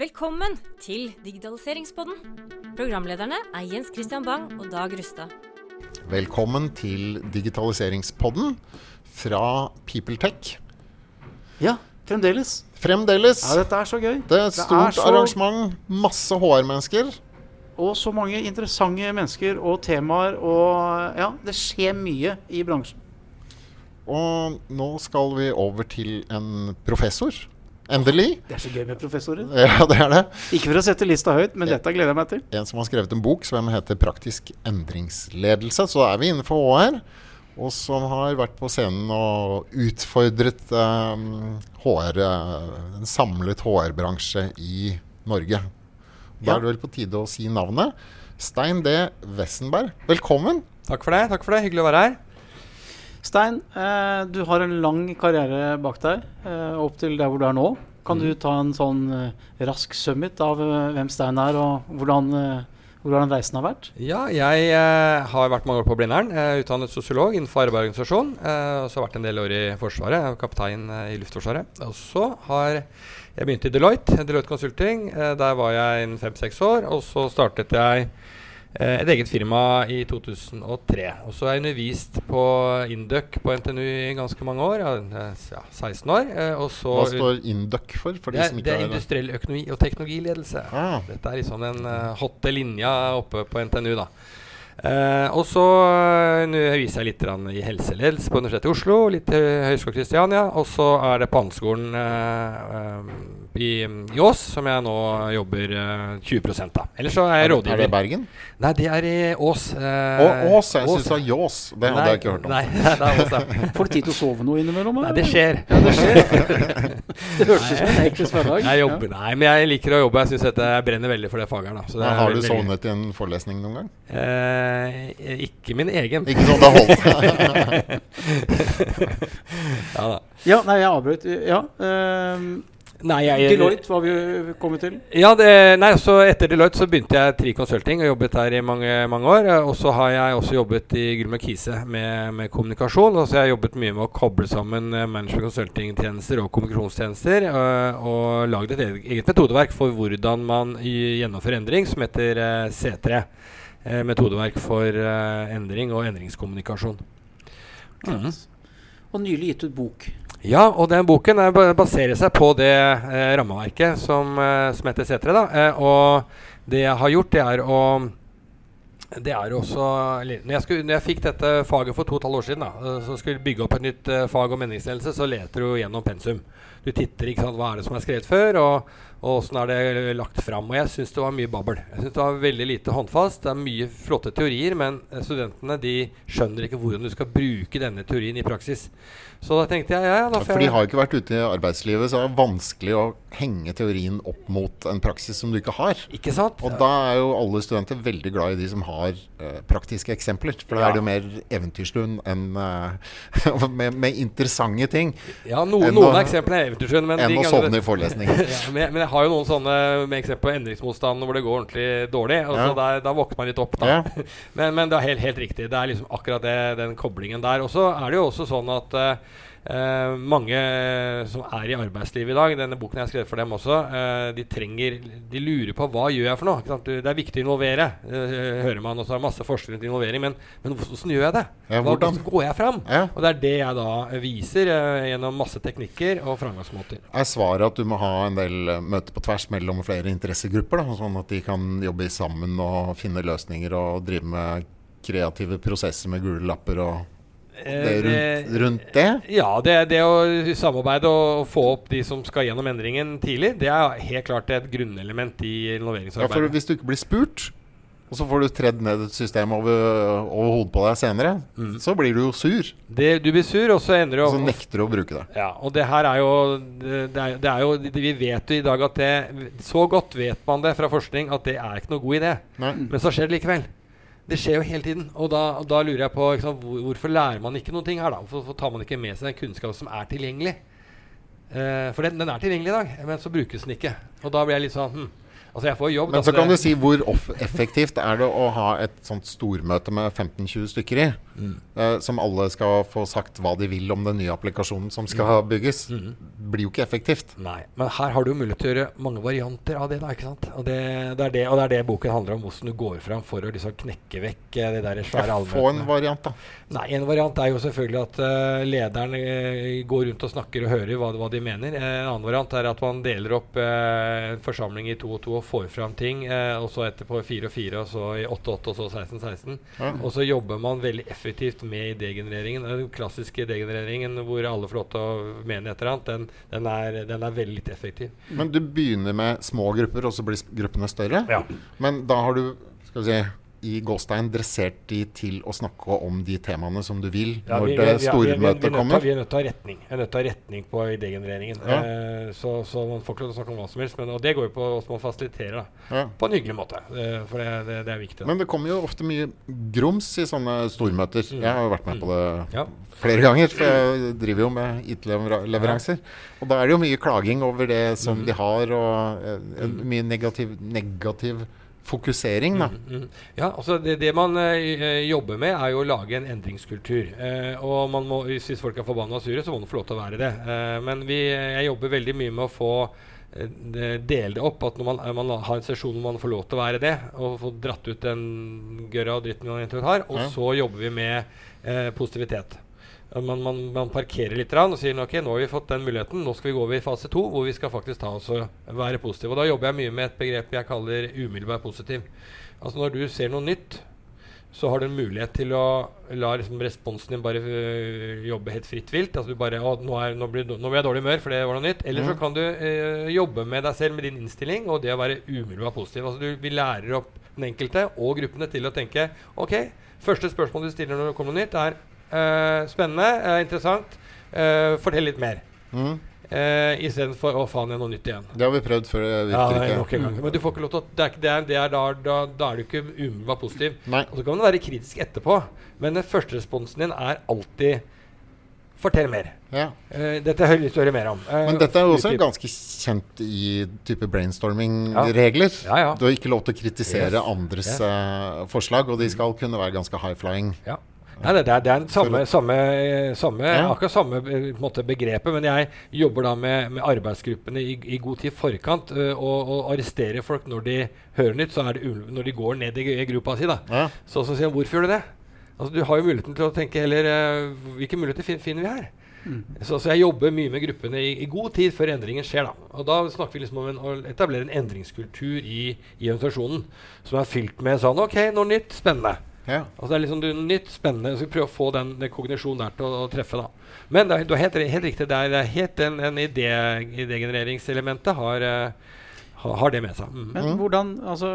Velkommen til Digitaliseringspodden. Programlederne er Jens Christian Bang og Dag Rustad. Velkommen til digitaliseringspodden fra PeopleTech. Ja, fremdeles. Fremdeles. Ja, dette er så gøy. Det er et stort så- arrangement. Masse HR-mennesker. Og så mange interessante mennesker og temaer. Og ja, det skjer mye i bransjen. Og nå skal vi over til en professor. Endelig. Det er så gøy med professorer. Ja, det er det. Ikke for å sette lista høyt, men dette gleder jeg meg til. En som har skrevet en bok som heter 'Praktisk endringsledelse'. Så er vi innenfor HR. Og som har vært på scenen og utfordret um, HR, uh, en samlet HR-bransje i Norge. Da Ja. er det vel på tide å si navnet. Stein D. Wessenberg, velkommen. Takk for det. takk for det, Hyggelig å være her. Stein, eh, du har en lang karriere bak deg, eh, opp til der hvor du er nå. Kan du ta en sånn eh, rask summit av hvem Stein er, og hvordan, hvordan reisen har vært? Ja, jeg eh, har vært mange år på Blindern. Utdannet sosiolog innenfor arbeid og. Eh, og så har vært en del år i Forsvaret. Jeg er kaptein i Luftforsvaret. Og så har jeg begynt i Deloitte, Deloitte Consulting. Eh, der var jeg innen fem-seks år. Og så startet jeg et eget firma i 2003. Og så har jeg undervist på Induc på NTNU i ganske mange år. Ja, eh, 16 år. Eh, og så Hva står Induc for? for de det, er, ikke det er industriell økonomi og teknologiledelse. Ah. Dette er liksom den hotte linja oppe på NTNU. da Eh, og så uh, underviser jeg litt i helseledelse på Universitetet i Oslo, litt i Høgskolen Kristiania, og så er det på Handelskolen eh, i, i Ås, som jeg nå jobber eh, 20 av. Ellers så er jeg Er det i Bergen? Nei, det er i Ås. eh, Og Ås. Jeg syns det var Ljås. Det hadde jeg ikke hørt om. Nei, nei, det er Ås, ja. Får du tid til å sove noe innimellom? nei, det skjer. Ja, det skjer. det hørtes ut som en hektisk hverdag. Jeg jobber, nei, men jeg liker å jobbe. Jeg synes dette, jeg brenner veldig for det faget her. da. Så det Men har du veldig- sovnet i en forelesning noen gang? Eh, ikke min egen. Ikke sånn det holdt. Ja da. Ja, nei, jeg avbrøt. Ja. ehm, Nei, jeg, Deloitte var vi kommet til. Ja, det, nei, så Etter Deloitte så begynte jeg Tri Consulting og jobbet der i mange mange år. eh, Og så har jeg også jobbet i Grüner Kise med, med kommunikasjon. Og så har jeg jobbet mye med å koble sammen eh, management consulting-tjenester og kommunikasjonstjenester. Og, Og lagd et eget, metodeverk for hvordan man gjennomfører endring, som heter eh, C3. Eh, Metodeverk for eh, endring og endringskommunikasjon. Mm. Og nylig gitt ut bok. Ja, og den boken er, baserer seg på det eh, rammeverket som, eh, som heter C3. Da. Eh, og det jeg har gjort, det er å det er også eller, når jeg, skulle, når jeg fikk dette faget for to og et halvt år siden, da, så skulle bygge opp et nytt eh, fag om meningsledelse, så leter du gjennom pensum. Du titter ikke sant, hva er det som er skrevet før, og og åssen er det lagt fram. Og jeg syns det var mye babbel. Jeg synes Det var veldig lite håndfast. Det er mye flotte teorier, men studentene de skjønner ikke hvordan du skal bruke denne teorien i praksis. Så da tenkte jeg ja, ja, da får For de har ikke vært ute i arbeidslivet, så det er vanskelig å henge teorien opp mot en praksis som du ikke har. Ikke sant? Og da er jo alle studenter veldig glad i de som har uh, praktiske eksempler. For da Ja. er det jo mer eventyrstund enn uh, med, med interessante ting Ja, noen, noen av eksemplene er eventyrstund. Enn å sovne i forelesning. ja, men, men jeg har jo noen sånne med eksempel på endringsmotstand hvor det går ordentlig dårlig. Og så Ja. der, Da våkner man litt opp, da. Ja. Men, men det er helt, helt riktig. Det er liksom akkurat det, den koblingen der. Og så er det jo også sånn at eh, eh, mange som er i arbeidslivet i dag, denne boken jeg har skrevet for dem også, eh, de trenger De lurer på hva gjør jeg for noe. Ikke sant? Det er viktig å involvere, eh, hører man. Og så er det masse forskning rundt involvering. Men, men hvordan gjør jeg det? Ja, Hva, hvordan? går jeg fram? Ja. Og det er det jeg da viser gjennom masse teknikker og framgangsmåter. Er svaret at du må ha en del møter på tvers mellom flere interessegrupper? Da, sånn at de kan jobbe sammen og finne løsninger og drive med kreative prosesser med gule lapper og det rundt, rundt det? Ja, det, det å samarbeide og få opp de som skal gjennom endringen tidlig, det er helt klart et grunnelement i Ja, for hvis du ikke blir spurt, og så får du tredd ned et system over, over hodet på deg senere, Mm. så blir du jo sur. Det, du blir sur, og så ender du Og så nekter du å bruke det. Ja, og det her er jo det er, det er jo Vi vet jo i dag at det Så godt vet man det fra forskning at det er ikke noe god idé. Nei. Men så skjer det likevel. Det skjer jo hele tiden. Og da, da lurer jeg på sant, hvor, hvorfor lærer man ikke noen ting her, da? Hvorfor, tar man ikke med seg den kunnskapen som er tilgjengelig? Eh, for den, den er tilgjengelig i dag, men så brukes den ikke. Og da blir jeg litt sånn hm, Altså, jeg får jobb. Men så kan du si hvor effektivt er det å ha et sånt stormøte med 15-20 stykker i, Mm. eh, som alle skal få sagt hva de vil om den nye applikasjonen som skal bygges. Mm. blir jo ikke effektivt. Nei, men her har du mulighet til å gjøre mange varianter av det. da, ikke sant? Og det, det, er, det, og det er det boken handler om, hvordan du går fram for å liksom knekke vekk eh, det der svære Ja, få en variant, da. Nei, En variant er jo selvfølgelig at uh, lederen uh, går rundt og snakker og hører hva, hva de mener. En annen variant er at man deler opp uh, en forsamling i to og to og får fram ting. eh, og så etterpå fire og fire, og så i åtte og åtte, og så 16 16. Ja. Og så jobber man veldig effektivt med idégenereringen. Den klassiske idégenereringen hvor alle får lov til å mene et eller annet, den, den, er, den er veldig effektiv. Men du begynner med små grupper, og så blir gruppene større. Ja. Men da har du skal vi si, i gåstein dressert de til å snakke om de temaene som du vil Ja, når vi- det stormøtet å- kommer. Vi er nødt til å ha retning Vi er nødt til å ha retning på idégenereringen. Ja. Eh, så, så man får ikke lov til å snakke om hva som helst. Men, og det går jo på hvordan man fasiliterer da, Ja. på en hyggelig måte. Eh, for det, det, det er viktig. Da. Men det kommer jo ofte mye grums i sånne stormøter. Mm. Jeg har jo vært med på det Ja. flere ganger, for jeg driver jo med IT-leveranser. Og da er det jo mye klaging over det som Mm. de har, og eh, en- mye negativ, negativ fokusering, da. Mm, mm. Ja, altså det, det man eh, jobber med, er jo å lage en endringskultur. Eh, og man må, hvis folk er forbanna og sure, så må de få lov til å være det. Eh, men vi, jeg jobber veldig mye med å få eh, det- dele det opp. At når man, eh, man har en sesjon hvor man får lov til å være det, og få dratt ut den gørra og dritten man har, og Ja. så jobber vi med eh, positivitet. Ja, Man, man, man parkerer litt og sier ok, nå har vi fått den muligheten. Nå skal vi gå over i fase to, hvor vi skal faktisk ta oss og være positive. Og da jobber jeg mye med et begrep jeg kaller umiddelbar positiv. Altså Når du ser noe nytt, så har du en mulighet til å la liksom responsen din bare øh, jobbe helt fritt vilt. Altså du bare å, nå, er, nå, blir, nå blir jeg dårlig humør, for det var noe nytt. Eller så Mhm. kan du øh, jobbe med deg selv med din innstilling og det å være umiddelbart positiv. Altså du, Vi lærer opp den enkelte og gruppene til å tenke ok, første spørsmål du stiller når det kommer noe nytt, er spennende, øh, interessant, øh, fortell litt mer. Mm. Uh, Istedenfor 'å faen, det er noe nytt igjen'. Det har vi prøvd før. Det Ja, nei, en ikke. gang. Men du får ikke lov til å det er, det er, det er da, da, da er du ikke umiddelbart positiv. Nei. Og så kan du være kritisk etterpå, men den første responsen din er alltid 'fortell mer'. Ja. Uh, dette har jeg lyst til å høre mer om. Uh, Men dette er jo også ganske kjent i type brainstorming-regler. Ja, ja. Du har ikke lov til å kritisere Yes. andres eh, forslag, og de skal kunne være ganske high-flying. Ja. Nei, det, er, det er samme, samme, samme Ja. akkurat samme eh, måte, begrepet, men jeg jobber da med, med arbeidsgruppene i, i god tid forkant uh, og, og arresterer folk når de hører nytt. Så er det ulv når de går ned i, i gruppa si. da Ja. Så, så sier han hvorfor gjør du det? Altså Du har jo muligheten til å tenke heller uh, hvilke muligheter fin, finner vi her? Så, så jeg jobber mye med gruppene i, i god tid før endringen skjer. da Og da snakker vi liksom om en, å etablere en endringskultur i, i organisasjonen som er fylt med sånn OK, noe nytt, spennende. Ja. Altså det er liksom det er nytt, spennende. Så vi prøver å få den, den kognisjonen der til å, å treffe. da Men det er, du har helt, helt riktig. Det er, det er helt en, en idé, idégenereringselementet har, eh, har, har det med seg. Mm. Men hvordan, altså,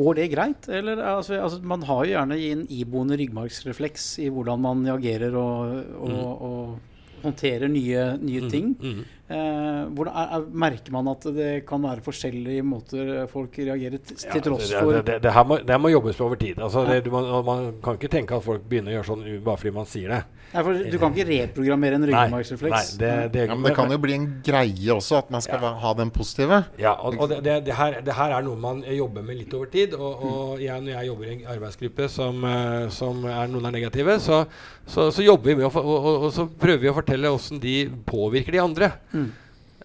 Går det greit? Eller, altså, altså, man har jo gjerne en iboende ryggmargsrefleks i hvordan man reagerer og, og, og håndterer nye, nye ting. Mm. Eh, hvordan, er, er, merker man at det kan være forskjellige måter folk reagerer til Ja, tross det, for det, det, det, her må, det her må jobbes på over tid. Altså, det, du, man, man kan ikke tenke at folk begynner å gjøre sånn bare fordi man sier det. Nei, for Du kan ikke reprogrammere en Nei, ryggmargsrefleks. det, det, ja, Men det kan jo bli en greie også, at man skal ja. ha den positive. Ja, og, og det, det, det, her, det her er noe man jobber med litt over tid. Og, og jeg, når jeg jobber i en arbeidsgruppe som, eh, som er noen er negative, så, så, så jobber vi med å, og, og, og så prøver vi å fortelle åssen de påvirker de andre. Mm.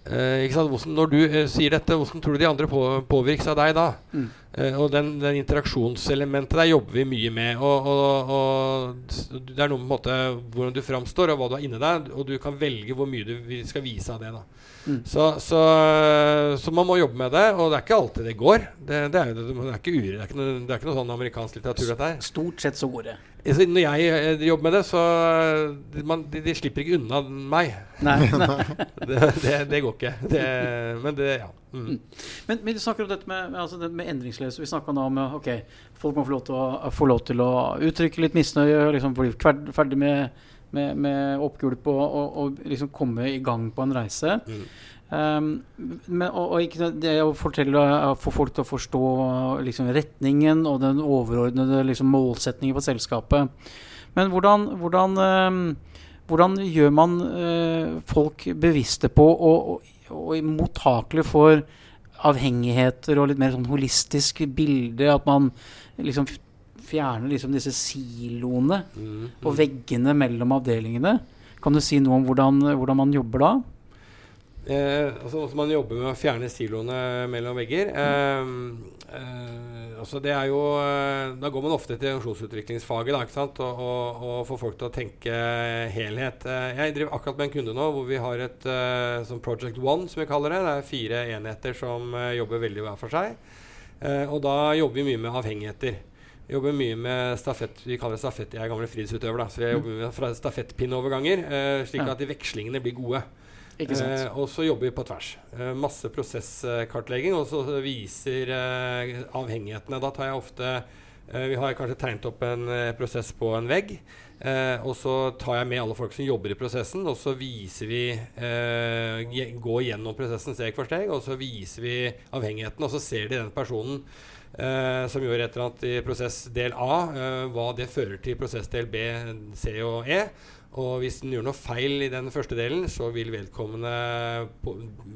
Eh, når du eh, sier dette, hvordan tror du de andre på, påvirkes av deg da? Mm. Eh, og den, den interaksjonselementet der jobber vi mye med. Og, og, og det er noe med måte, hvordan du framstår, og hva du har inni deg. Og du kan velge hvor mye du skal vise av det. Mm. så, så, så man må jobbe med det, og det er ikke alltid det går. Det, det, er, det er ikke ure, det er ikke noe, det er ikke noe sånn amerikansk litteratur, dette her. Stort sett så går det. Så når jeg eh, jobber med det, så man, de, de slipper ikke unna meg. Nei, nei. Det, går ikke. Det, men det, ja. Mm. Men, men du snakker om dette med, altså det med endringsløse. Vi snakka nå om eh, ok, folk må få lov til å, få lov til å uttrykke litt misnøye, liksom bli ferdig med, med, med oppgulp og, og, og liksom komme i gang på en reise. Mm. Um, men, og, ikke, det å fortelle, å få folk til å forstå liksom, retningen og den overordnede liksom, målsettingen på selskapet. Men hvordan, hvordan, um, hvordan gjør man uh, folk bevisste på å, og, og mottakelig for avhengigheter og litt mer sånn holistisk bilde. At man liksom fjerner liksom disse siloene Mm, og mm. veggene mellom avdelingene. Kan du si noe om hvordan, hvordan man jobber da? Eh, altså, man jobber med å fjerne siloene mellom vegger. Eh, eh, altså det er jo eh, Da går man ofte til organisasjonsutviklingsfaget da, ikke sant? Og, og, og får folk til å tenke helhet. Eh, jeg driver akkurat med en kunde nå hvor vi har et eh, sånn Project One, som vi kaller det. Det er fire enheter som jobber veldig hver for seg. Eh, og da jobber vi mye med avhengigheter. Vi jobber mye med stafett. Vi kaller det stafett. Jeg er gamle friidrettsutøver, så jeg jobber med fra stafettpinneoverganger, eh, slik at de vekslingene blir gode. Eh, og så jobber vi på tvers. Eh, masse prosesskartlegging, og så viser eh, avhengighetene. Da tar jeg ofte eh, Vi har kanskje tegnet opp en eh, prosess på en vegg. Eh, og så tar jeg med alle folk som jobber i prosessen, og så viser vi Går gjennom prosessen steg for steg, og så viser vi avhengigheten, og så ser de den personen som gjør et eller annet i prosess del A, hva det fører til prosess del B, C og E. Og hvis den gjør noe feil i den første delen, så vil vedkommende på,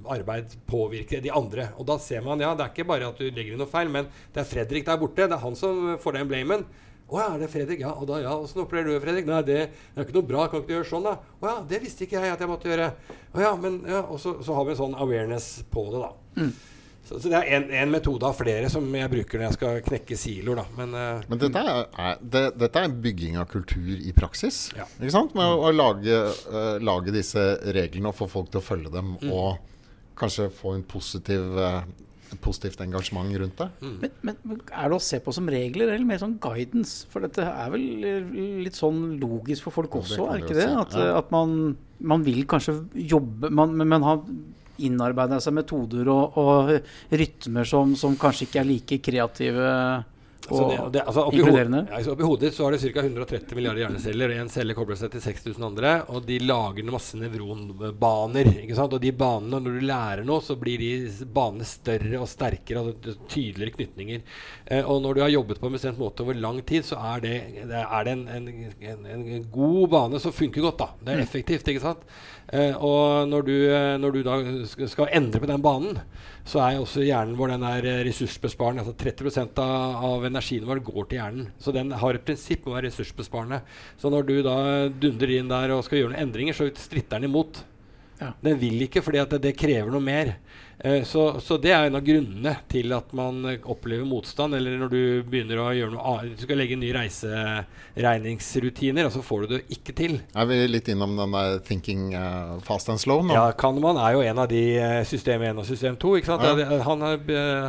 arbeid påvirke de andre. Og da ser man, ja, det er ikke bare at du legger inn noe feil, men det er Fredrik der borte. Det er han som får den blamen. Å ja, det er Fredrik. Ja, og da, ja, åssen opplever du det, Fredrik? Nei, det, er ikke noe bra. Kan ikke du gjøre sånn, da? Å ja, det visste ikke jeg at jeg måtte gjøre. Å ja, men ja, Og så, så har vi en sånn awareness på det, da. Mm. Så, så det er en, en metode av flere som jeg bruker når jeg skal knekke siloer, da. Men, uh, Men dette er, er, det, dette er bygging av kultur i praksis. Ja. Ikke sant? Med å, å lage, uh, lage disse reglene og få folk til å følge dem. Mm. Og kanskje få en positiv, uh, et positivt engasjement rundt det. mm. Men, men, er det å se på som regler, eller mer sånn guidance? For dette er vel litt sånn logisk for folk Ja, det også, er ikke det? At, ja. at man, man vil kanskje jobbe man, Men man har innarbeida seg metoder og, og rytmer som, som kanskje ikke er like kreative Altså det, det, altså oppi, inkluderende. altså oppi hodet så har det ca. 130 milliarder hjerneceller. Én celle kobler seg til 6000 andre, og de lager masse nevronbaner. Ikke sant? Og de banene, når du lærer noe, så blir de banene større og sterkere. Og tydeligere knytninger. Eh, og når du har jobbet på en bestemt måte over lang tid, så er det, er det en, en, en, en god bane som funker godt. da Det er effektivt. ikke sant? Eh, og når du, eh, når du da skal endre på den banen, så er også hjernen vår den er eh, ressursbesparende. Altså 30 av, av energien vår går til hjernen. Så den har et prinsipp om å være ressursbesparende. Så når du da dundrer inn der og skal gjøre noen endringer, så stritter den imot. Ja. Den vil ikke fordi at det, det krever noe mer. Eh, så, så det er en av grunnene til at man eh, opplever motstand. Eller når du begynner å gjøre noe annet, du skal legge nye reiseregningsrutiner, og så får du det ikke til. Er vi litt innom den der thinking uh, fast and slow nå? Ja, Kahneman er jo en av de eh, system 1 og system 2. Ikke sant? Ja. Han,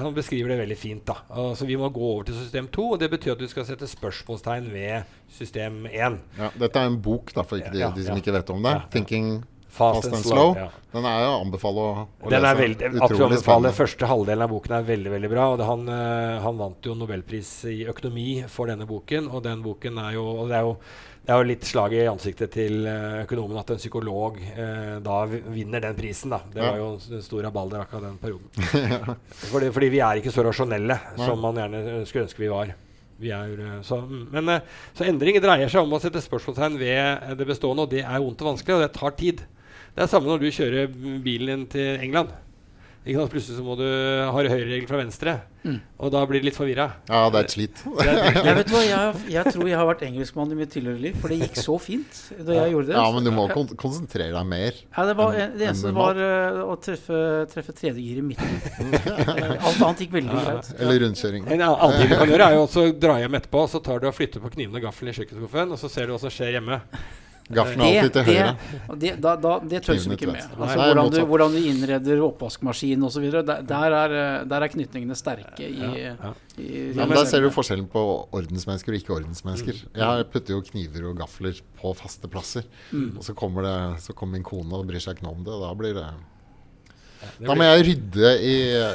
han beskriver det veldig fint. da Altså Vi må gå over til system 2, og det betyr at du skal sette spørsmålstegn ved system 1. Ja, dette er en bok, da, for ikke de, Ja, de som ja. ikke vet om det. Ja, ja. 'Thinking Fast, Fast and and slow. slow. Ja. Den er jo å anbefale å, å Den er lese. veldig, Utrolig spennende. Første halvdelen av boken er veldig veldig bra. Og det, han, eh, han vant jo nobelpris i økonomi for denne boken. Og den boken er jo, og det er jo det er jo litt slag i ansiktet til eh, økonomen at en psykolog eh, da vinner den prisen. da Det Ja. var jo en stor rabalder akkurat den perioden. fordi, fordi vi er ikke så rasjonelle Nei. som man gjerne skulle ønske vi var. Vi er, eh, så, mm, men, eh, så endring dreier seg om å sette spørsmålstegn ved eh, det bestående, og det er vondt og vanskelig, og det tar tid. Det er samme når du kjører bilen din til England. Ikke sant? Plutselig så må du ha høyreregel fra venstre, Mm. og da blir du litt forvirra. Ja, det er et slit. Jeg, vet hva, jeg, jeg tror jeg har vært engelskmann i mitt tidligere liv, for det gikk så fint da jeg gjorde det. Ja, men du må kon konsentrere deg mer. Ja, det, var, det eneste var eh, å treffe, treffe tredje gir i midten. Alt annet gikk veldig greit. Eller rundkjøring. En annen ting du kan gjøre, er jo også å dra hjem etterpå, så tar du og flytter på kniven og gaffelen i kjøkkenskuffen, og så ser du hva som skjer hjemme. Gaffelen er alltid til høyre. det, da, da, det tøyser vi ikke med. Altså, Nei, hvordan, du, hvordan du innreder oppvaskmaskin osv. Der, der, er, eh, der er knytningene sterke i, Ja, ja. i Ja, men Der ser du forskjellen på ordensmennesker og ikke-ordensmennesker. Jeg putter jo kniver og gafler på faste plasser. Mm. Og så kommer, det, så kommer min kone og bryr seg ikke noe om det. Og da blir det Da må jeg rydde i,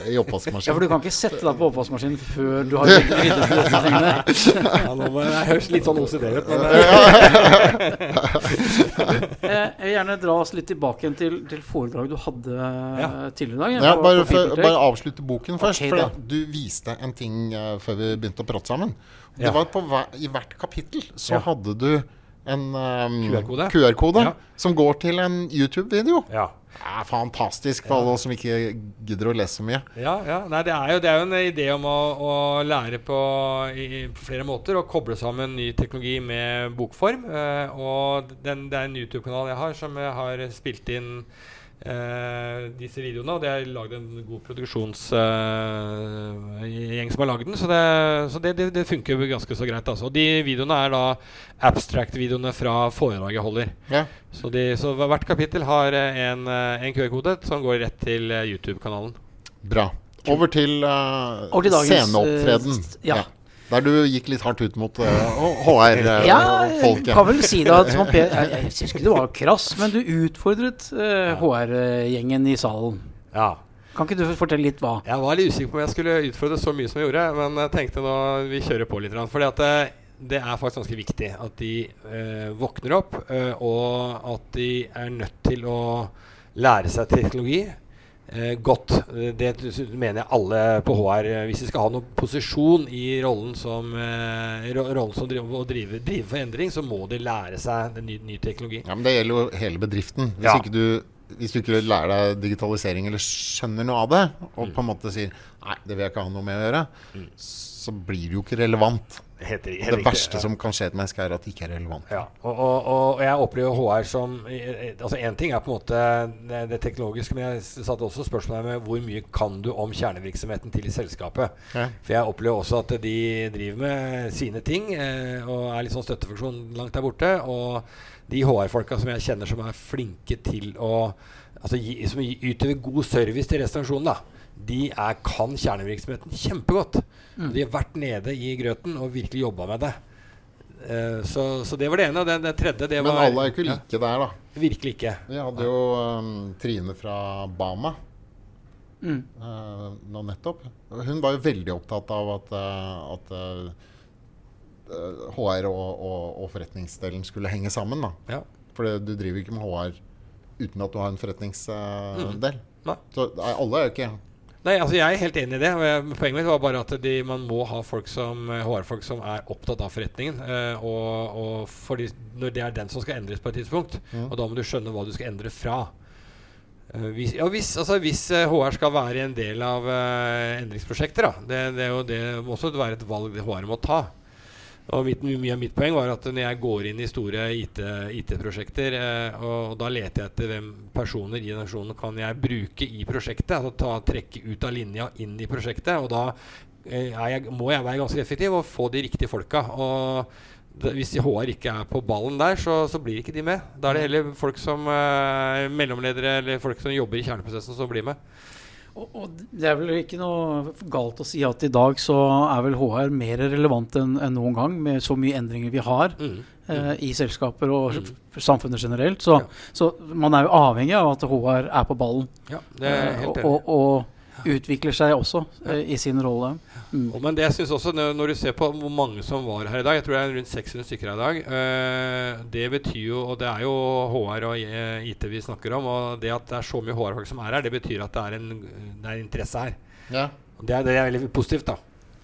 i Ja, for du kan ikke sette deg på oppvaskmaskinen før du har ryddet ryddet disse tingene. ja, nå må jeg høres litt sånn OCD ut, men eh, Eh, Jeg vil gjerne dra oss litt tilbake igjen til, til foredraget du hadde Ja. eh, tidligere i dag. Ja, bare, for, bare avslutte boken først. Okay, for du viste en ting før vi begynte å prate sammen. Det Ja. var på hver, I hvert kapittel så Ja. hadde du en um, QR-kode. QR-kode Ja. som går til en YouTube-video. ja. Er fantastisk for alle som ikke gidder å lese så mye. Ja, ja. Nei, det, er jo, det er jo en idé om å, å lære på, i, på flere måter. Og koble sammen ny teknologi med bokform. Uh, og den, det er en YouTube-kanal jeg har som jeg har spilt inn eh, disse videoene. Og det er lagd en god produksjonsgjeng som har lagd den. Så, det, så det, det, det funker jo ganske så greit. Altså. Og de videoene er da abstract-videoene fra foredraget jeg holder. Ja. Så, de, så hvert kapittel har eh, en, eh, en QR-kode som går rett til eh, YouTube-kanalen. Bra. Over til, uh, Over til dagens, sceneopptreden. ja. ja. Der du gikk litt hardt ut mot uh, HR-folket. Ja, jeg kan vel si det at som jeg, jeg syns ikke du var krass, men du utfordret uh, HR-gjengen i salen. Ja. Kan ikke du fortelle litt hva? Jeg var litt usikker på om jeg skulle utfordre så mye som jeg gjorde, men jeg tenkte nå vi kjører på litt. grann, Fordi at det, det er faktisk ganske viktig at de eh, våkner opp, eh, og at de er nødt til å lære seg teknologi. Eh, godt. Eh, Det mener jeg alle på HR. eh, Hvis de skal ha noen posisjon i rollen som, rollen som driver, å drive, drive for endring, så må de lære seg den ny, ny teknologi. Ja, men Det gjelder jo hele bedriften. Hvis, Ja. ikke du, hvis du ikke lærer deg digitalisering eller skjønner noe av det, og på en måte sier Nei, det vil jeg ikke ha noe med å gjøre, så blir det jo ikke relevant. Helt, helt Det verste som kan skje et menneske, er at det ikke er relevant. Ja, og, og, og jeg opplever HR som Altså Én ting er på en måte det, teknologiske, men jeg satte også spørsmålet med hvor mye kan du om kjernevirksomheten til selskapet. Ja. For jeg opplever også at de driver med sine ting eh, og er litt sånn støttefunksjon langt der borte. Og de HR-folka som jeg kjenner som er flinke til å altså, gi, som yter god service til restaurasjonen, da. De er, kan kjernevirksomheten kjempegodt. Mm. De har vært nede i grøten og virkelig jobba med det. Uh, så, så det var det ene. Det, det tredje det Men var alle er ikke ikke Ja, like der, da. virkelig ikke. Vi hadde jo um, Trine fra Bama Mm. uh, nå nettopp. Hun var jo veldig opptatt av at, eh, at HR og, og, og forretningsdelen skulle henge sammen. da. Ja. For du driver ikke med HR uten at du har en forretningsdel. Mm. Så alle er jo ikke Nei, altså Jeg er helt enig i det. Poenget mitt var bare at de, man må ha folk som eh, HR-folk som er opptatt av forretningen. eh, og, og fordi når det er den som skal endres på et tidspunkt. Mm. Og da må du skjønne hva du skal endre fra. Eh, hvis, ja, hvis, altså, hvis eh, HR skal være en del av eh, endringsprosjekter, da, det, det, det må også være et valg HR må ta. Og mitt, mye av mitt poeng var at når jeg går inn i store IT-prosjekter, eh, og, og da leter jeg etter hvem personer i nasjonen kan jeg bruke i prosjektet. Altså ta, trekke ut av linja inn i prosjektet. Og da eh, jeg, må jeg være ganske effektiv og få de riktige folka. Og det, hvis HR ikke er på ballen der, så, så blir ikke de med. Da er det heller folk som eh, mellomledere eller folk som jobber i kjerneprosessen, som blir med. Og, og det er vel ikke noe galt å si at i dag så er vel HR mer relevant enn en noen gang, med så mye endringer vi har Mm. eh, i selskaper og Mm. samfunnet generelt. Så, Ja. så man er jo avhengig av at HR er på ballen Ja, det er jeg eh, og, og, og utvikler seg også eh, i sin rolle. Mm. Og- Men det jeg synes også, når, du ser på hvor mange som var her i dag Jeg tror det er rundt 600 stykker her i dag. eh, det betyr jo Og det er jo HR og eh, IT vi snakker om. Og det at det er så mye HR-folk som er her, det betyr at det er en det er interesse her. Ja. Det er, det er veldig positivt, da.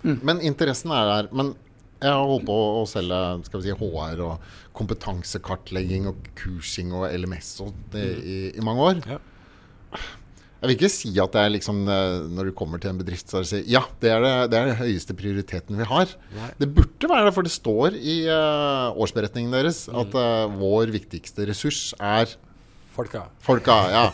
Men interessen er der. Men jeg har holdt på å selge skal vi si, HR og kompetansekartlegging og kursing og LMS og det, i, i mange år. Ja. Jeg vil ikke si at det er liksom eh, når du kommer til en bedrift så er det si, ja, det er det, det er den høyeste prioriteten vi har. Nei. Det burde være det, for det står i uh, årsberetningen deres at uh, vår viktigste ressurs er Folka. folka. Ja.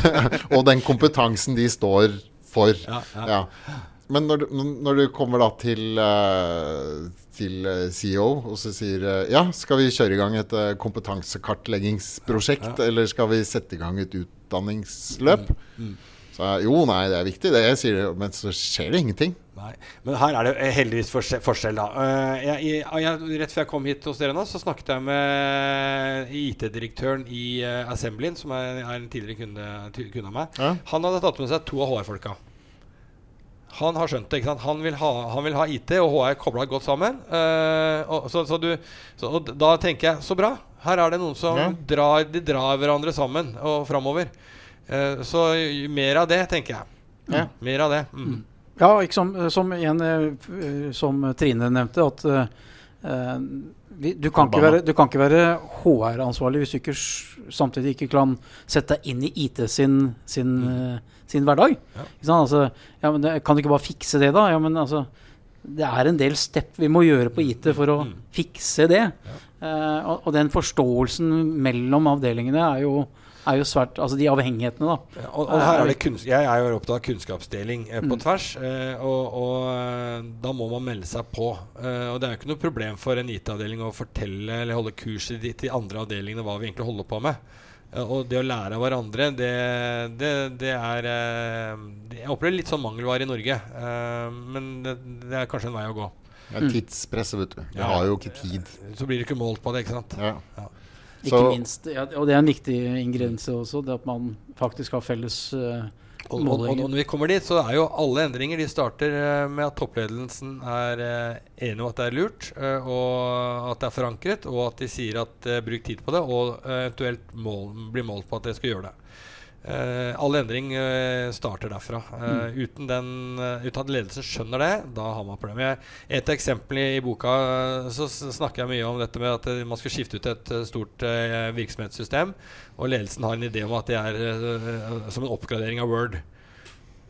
og den kompetansen de står for. Ja, ja. Ja. Men når du, når du kommer da til, eh, til eh, CEO og så sier eh, ja, skal vi kjøre i gang et kompetansekartleggingsprosjekt, kompetansekartleggingsprosjekt, eller skal vi sette i gang et utdanningsløp? Mm. Så jo, nei, det er viktig, det. Jeg sier det, men så skjer det ingenting. Nei. Men her er det heldigvis forskjell, da. Jeg, jeg, jeg, rett før jeg kom hit hos dere nå, så snakket jeg med IT-direktøren i Assemblin, som er en tidligere kunde, kunde av meg. Ja. Han hadde tatt med seg to av HR-folka. Han har skjønt det. ikke sant? Han vil ha, han vil ha IT og HR kobla godt sammen. Uh, og, så, så du, så, og da tenker jeg så bra. Her er det noen som Ja. drar, de drar hverandre sammen og framover. Uh, så mer av det, tenker jeg. Ja. Mer av det. Mm. Ja, ikke som, som, en, eh, som Trine nevnte, at vi, du, kan ikke være, du kan ikke være HR-ansvarlig hvis du ikke samtidig ikke kan sette deg inn i IT sin, sin, eh, sin hverdag. Ja. Altså, ja, men det, kan du ikke bare fikse det, da? Ja, men altså, det er en del step vi må gjøre på IT for å Mm. fikse det. Eh, og, og den forståelsen mellom avdelingene er jo, er jo svært Altså de avhengighetene, da. Ja, og, og her er det kunns jeg er jo opptatt av kunnskapsdeling eh, på Mm. tvers. Eh, og og eh, da må man melde seg på. Eh, og det er jo ikke noe problem for en IT-avdeling å fortelle eller holde kurs i de, til andre avdelingene hva vi egentlig holder på med. Eh, og det å lære av hverandre, det, det, det er eh, Jeg opplever litt sånn mangelvare i Norge. Eh, men det, det er kanskje en vei å gå. Det er tidspresset, vet du. Vi Ja. har jo ikke tid. Så blir det ikke målt på det, ikke sant. Ja. Ja. Ikke Så- minst, ja, og det er en viktig ingrediens også, det at man faktisk har felles målinger. Og, og, og når vi kommer dit, så er jo alle endringer De starter eh, med at toppledelsen er eh, enig om at det er lurt, og at det er forankret, og at de sier at bruk tid på det, og eventuelt mål, blir målt på at de skal gjøre det. Eh, all endring uh, starter derfra. Eh, uten, den, uten at ledelsen skjønner det, da har man problemer. Et eksempel i, i boka så snakker jeg mye om dette med at man skal skifte ut et stort virksomhetssystem, og ledelsen har en idé om at det er som en oppgradering av Word.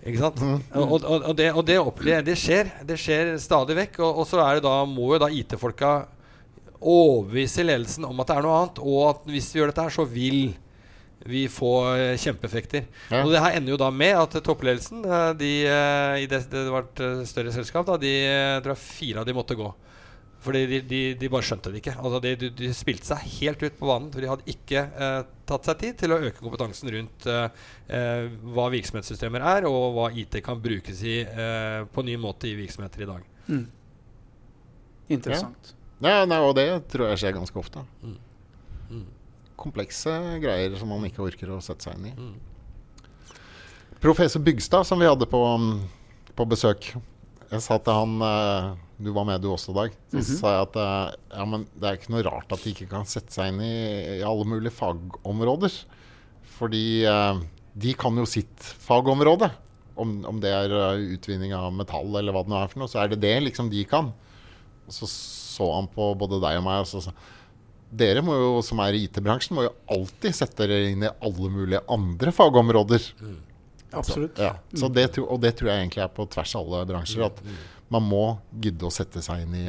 Ikke sant? Og, og, og, det, og det, opplever, det skjer. Det skjer stadig vekk. Og, og så er det da, må jo da IT-folka overbevise ledelsen om at det er noe annet, og at hvis vi gjør dette her, så vil vi få eh, kjempeeffekter. Ja. Og det her ender jo da med at toppledelsen eh, de, eh, i det, det var et eh, større selskap, da, de, eh, jeg tror fire av de måtte gå. Fordi de, de, de bare skjønte det ikke. Altså de, de, de spilte seg helt ut på banen. For de hadde ikke eh, tatt seg tid til å øke kompetansen rundt eh, eh, hva virksomhetssystemer er, og hva IT kan brukes i eh, på ny måte i virksomheter i dag. Mm. Interessant. Ja, nei, og det tror jeg skjer ganske ofte. Mm. Mm. Komplekse greier som man ikke orker å sette seg inn i. Mm. Professor Bygstad, som vi hadde på, mm, på besøk Jeg sa til han eh, Du var med du også, Dag. Så Mhm. sa jeg at eh, ja, men det er ikke noe rart at de ikke kan sette seg inn i, i alle mulige fagområder. Fordi eh, de kan jo sitt fagområde. Om, om det er eh, utvinning av metall eller hva det nå er for noe, så er det det liksom de kan. Og så så han på både deg og meg og så sa dere må jo, som er i IT-bransjen, må jo alltid sette dere inn i alle mulige andre fagområder. Absolutt. Ja, så det, og det tror jeg egentlig er på tvers av alle bransjer. At man må gidde å sette seg inn i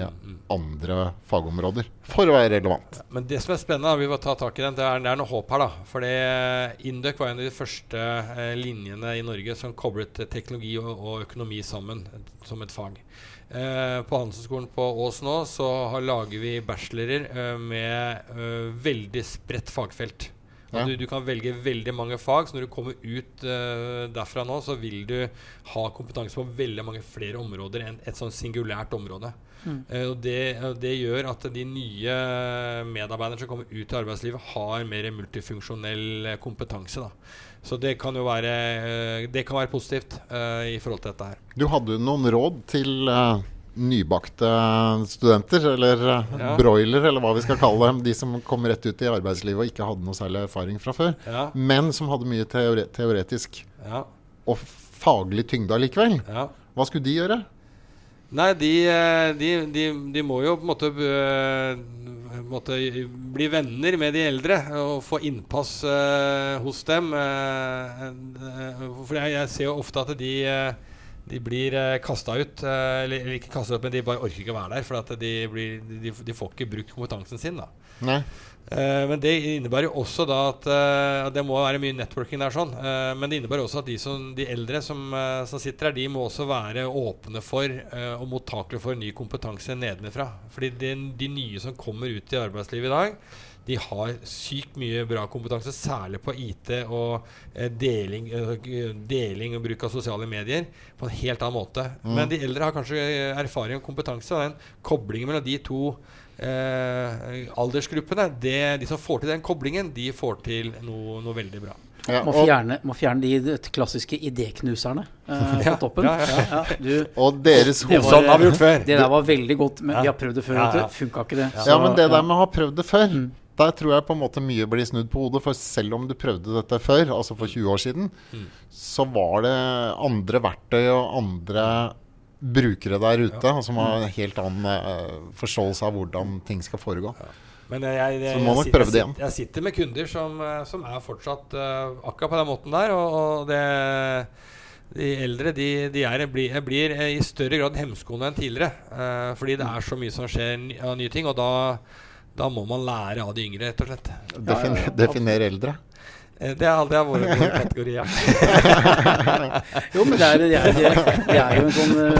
andre fagområder for å være relevant. Men det som er spennende, vi må ta tak i den, det er, det er noe håp her. da. Fordi Induc var en av de første eh, linjene i Norge som koblet eh, teknologi og, og økonomi sammen eh, som et fag. Eh, på Handelshøyskolen på Ås nå så har, lager vi bachelorer eh, med eh, veldig spredt fagfelt. Ja. Du, du kan velge veldig mange fag, så når du kommer ut uh, derfra nå, så vil du ha kompetanse på veldig mange flere områder enn et sånn singulært område. Eh, og det, det gjør at de nye medarbeiderne som kommer ut i arbeidslivet, har mer multifunksjonell eh, kompetanse. Da. Så det kan jo være, uh, det kan være positivt i forhold til dette her. Du hadde noen råd til nybakte studenter, eller eh, Ja. broiler, eller hva vi skal kalle dem. De som kom rett ut i arbeidslivet og ikke hadde noe særlig erfaring fra før. Ja, Men som hadde mye teore teoretisk ja, og faglig tyngde allikevel. ja. Hva skulle de gjøre? Nei, de, eh, de, de, de må jo på en måte, eh, måte bli venner med de eldre og få innpass hos dem. for jeg, jeg ser jo ofte at de, de blir uh, kasta ut. eh, eller, ikke kasta ut, men de bare orker ikke å være der. For at de, blir, de, de får ikke brukt kompetansen sin. da Nei. Eh, men det innebærer jo også da at eh, Det må være mye networking der, sånn. Eh, men det innebærer også at de, som, de eldre som, eh, som sitter her, de må også være åpne for eh, og mottakelige for ny kompetanse nedenfra. Fordi de, de nye som kommer ut i arbeidslivet i dag, de har sykt mye bra kompetanse, særlig på IT og eh, deling, eh, deling og bruk av sosiale medier på en helt annen måte. Men de eldre har kanskje erfaring og kompetanse, og den koblingen mellom de to eh, aldersgruppene, det, de som får til den koblingen, de får til noe, noe veldig bra. Ja, Må fjerne, må fjerne de klassiske idéknuserne eh, Ja, på toppen. ja, ja, Ja, du, og deres Det Sånn har vi gjort før. det der var veldig godt, men Ja. vi har prøvd det før. Ja. Funka ikke det. Ja, men det ja. der med å ha prøvd det før, Mm. Der tror jeg på en måte mye blir snudd på hodet. For selv om du prøvde dette før, altså for 20 år siden, Mm. så var det andre verktøy og andre brukere der ute ja. som har en helt annen uh, forståelse av hvordan ting skal foregå. Men jeg, jeg, jeg, sitter- det jeg, sitter- jeg sitter med kunder som, eh, som er fortsatt uh, akkurat på den måten der. Og, og det, de eldre de, de er, blir, blir i større grad hemskoende enn tidligere. Uh, fordi det er så mye som skjer av nye ting. Og da, da må man lære av de yngre, rett og slett. Defin ja, ja. Definer eldre. Eh, Det har aldri vært vår kategori. Ja. Jo, men det er, det er, det er, jo en sånn uh,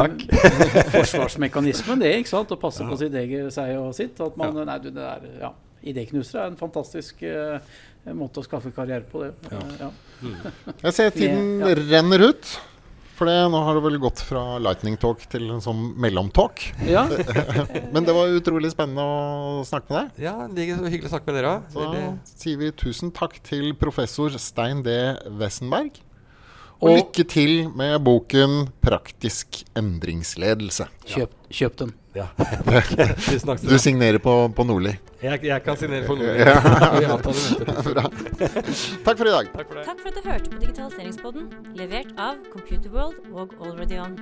forsvarsmekanisme, det, ikke sant? Å passe på sitt eget seg og sitt. At man, nei, du, det er, ja, Idéknusere er en fantastisk uh, måte å skaffe karriere på, det. Ja. Ja. Jeg ser tiden Ja. renner ut. For det, nå har det vel gått fra lightning talk til en sånn mellomtalk. ja. Men det var utrolig spennende å snakke med deg. ja, det så hyggelig å snakke med dere òg. Så sier vi tusen takk til professor Stein D. Wessenberg. Og, Og- lykke til med boken 'Praktisk endringsledelse'. Kjøp, kjøp den. Ja. Du signerer på, på Nordli. Jeg, jeg kan signere på Nordli. Ja. Takk for i dag. Takk for. Takk for at du hørte på Digitaliseringspodden, levert av Computerworld og Already On.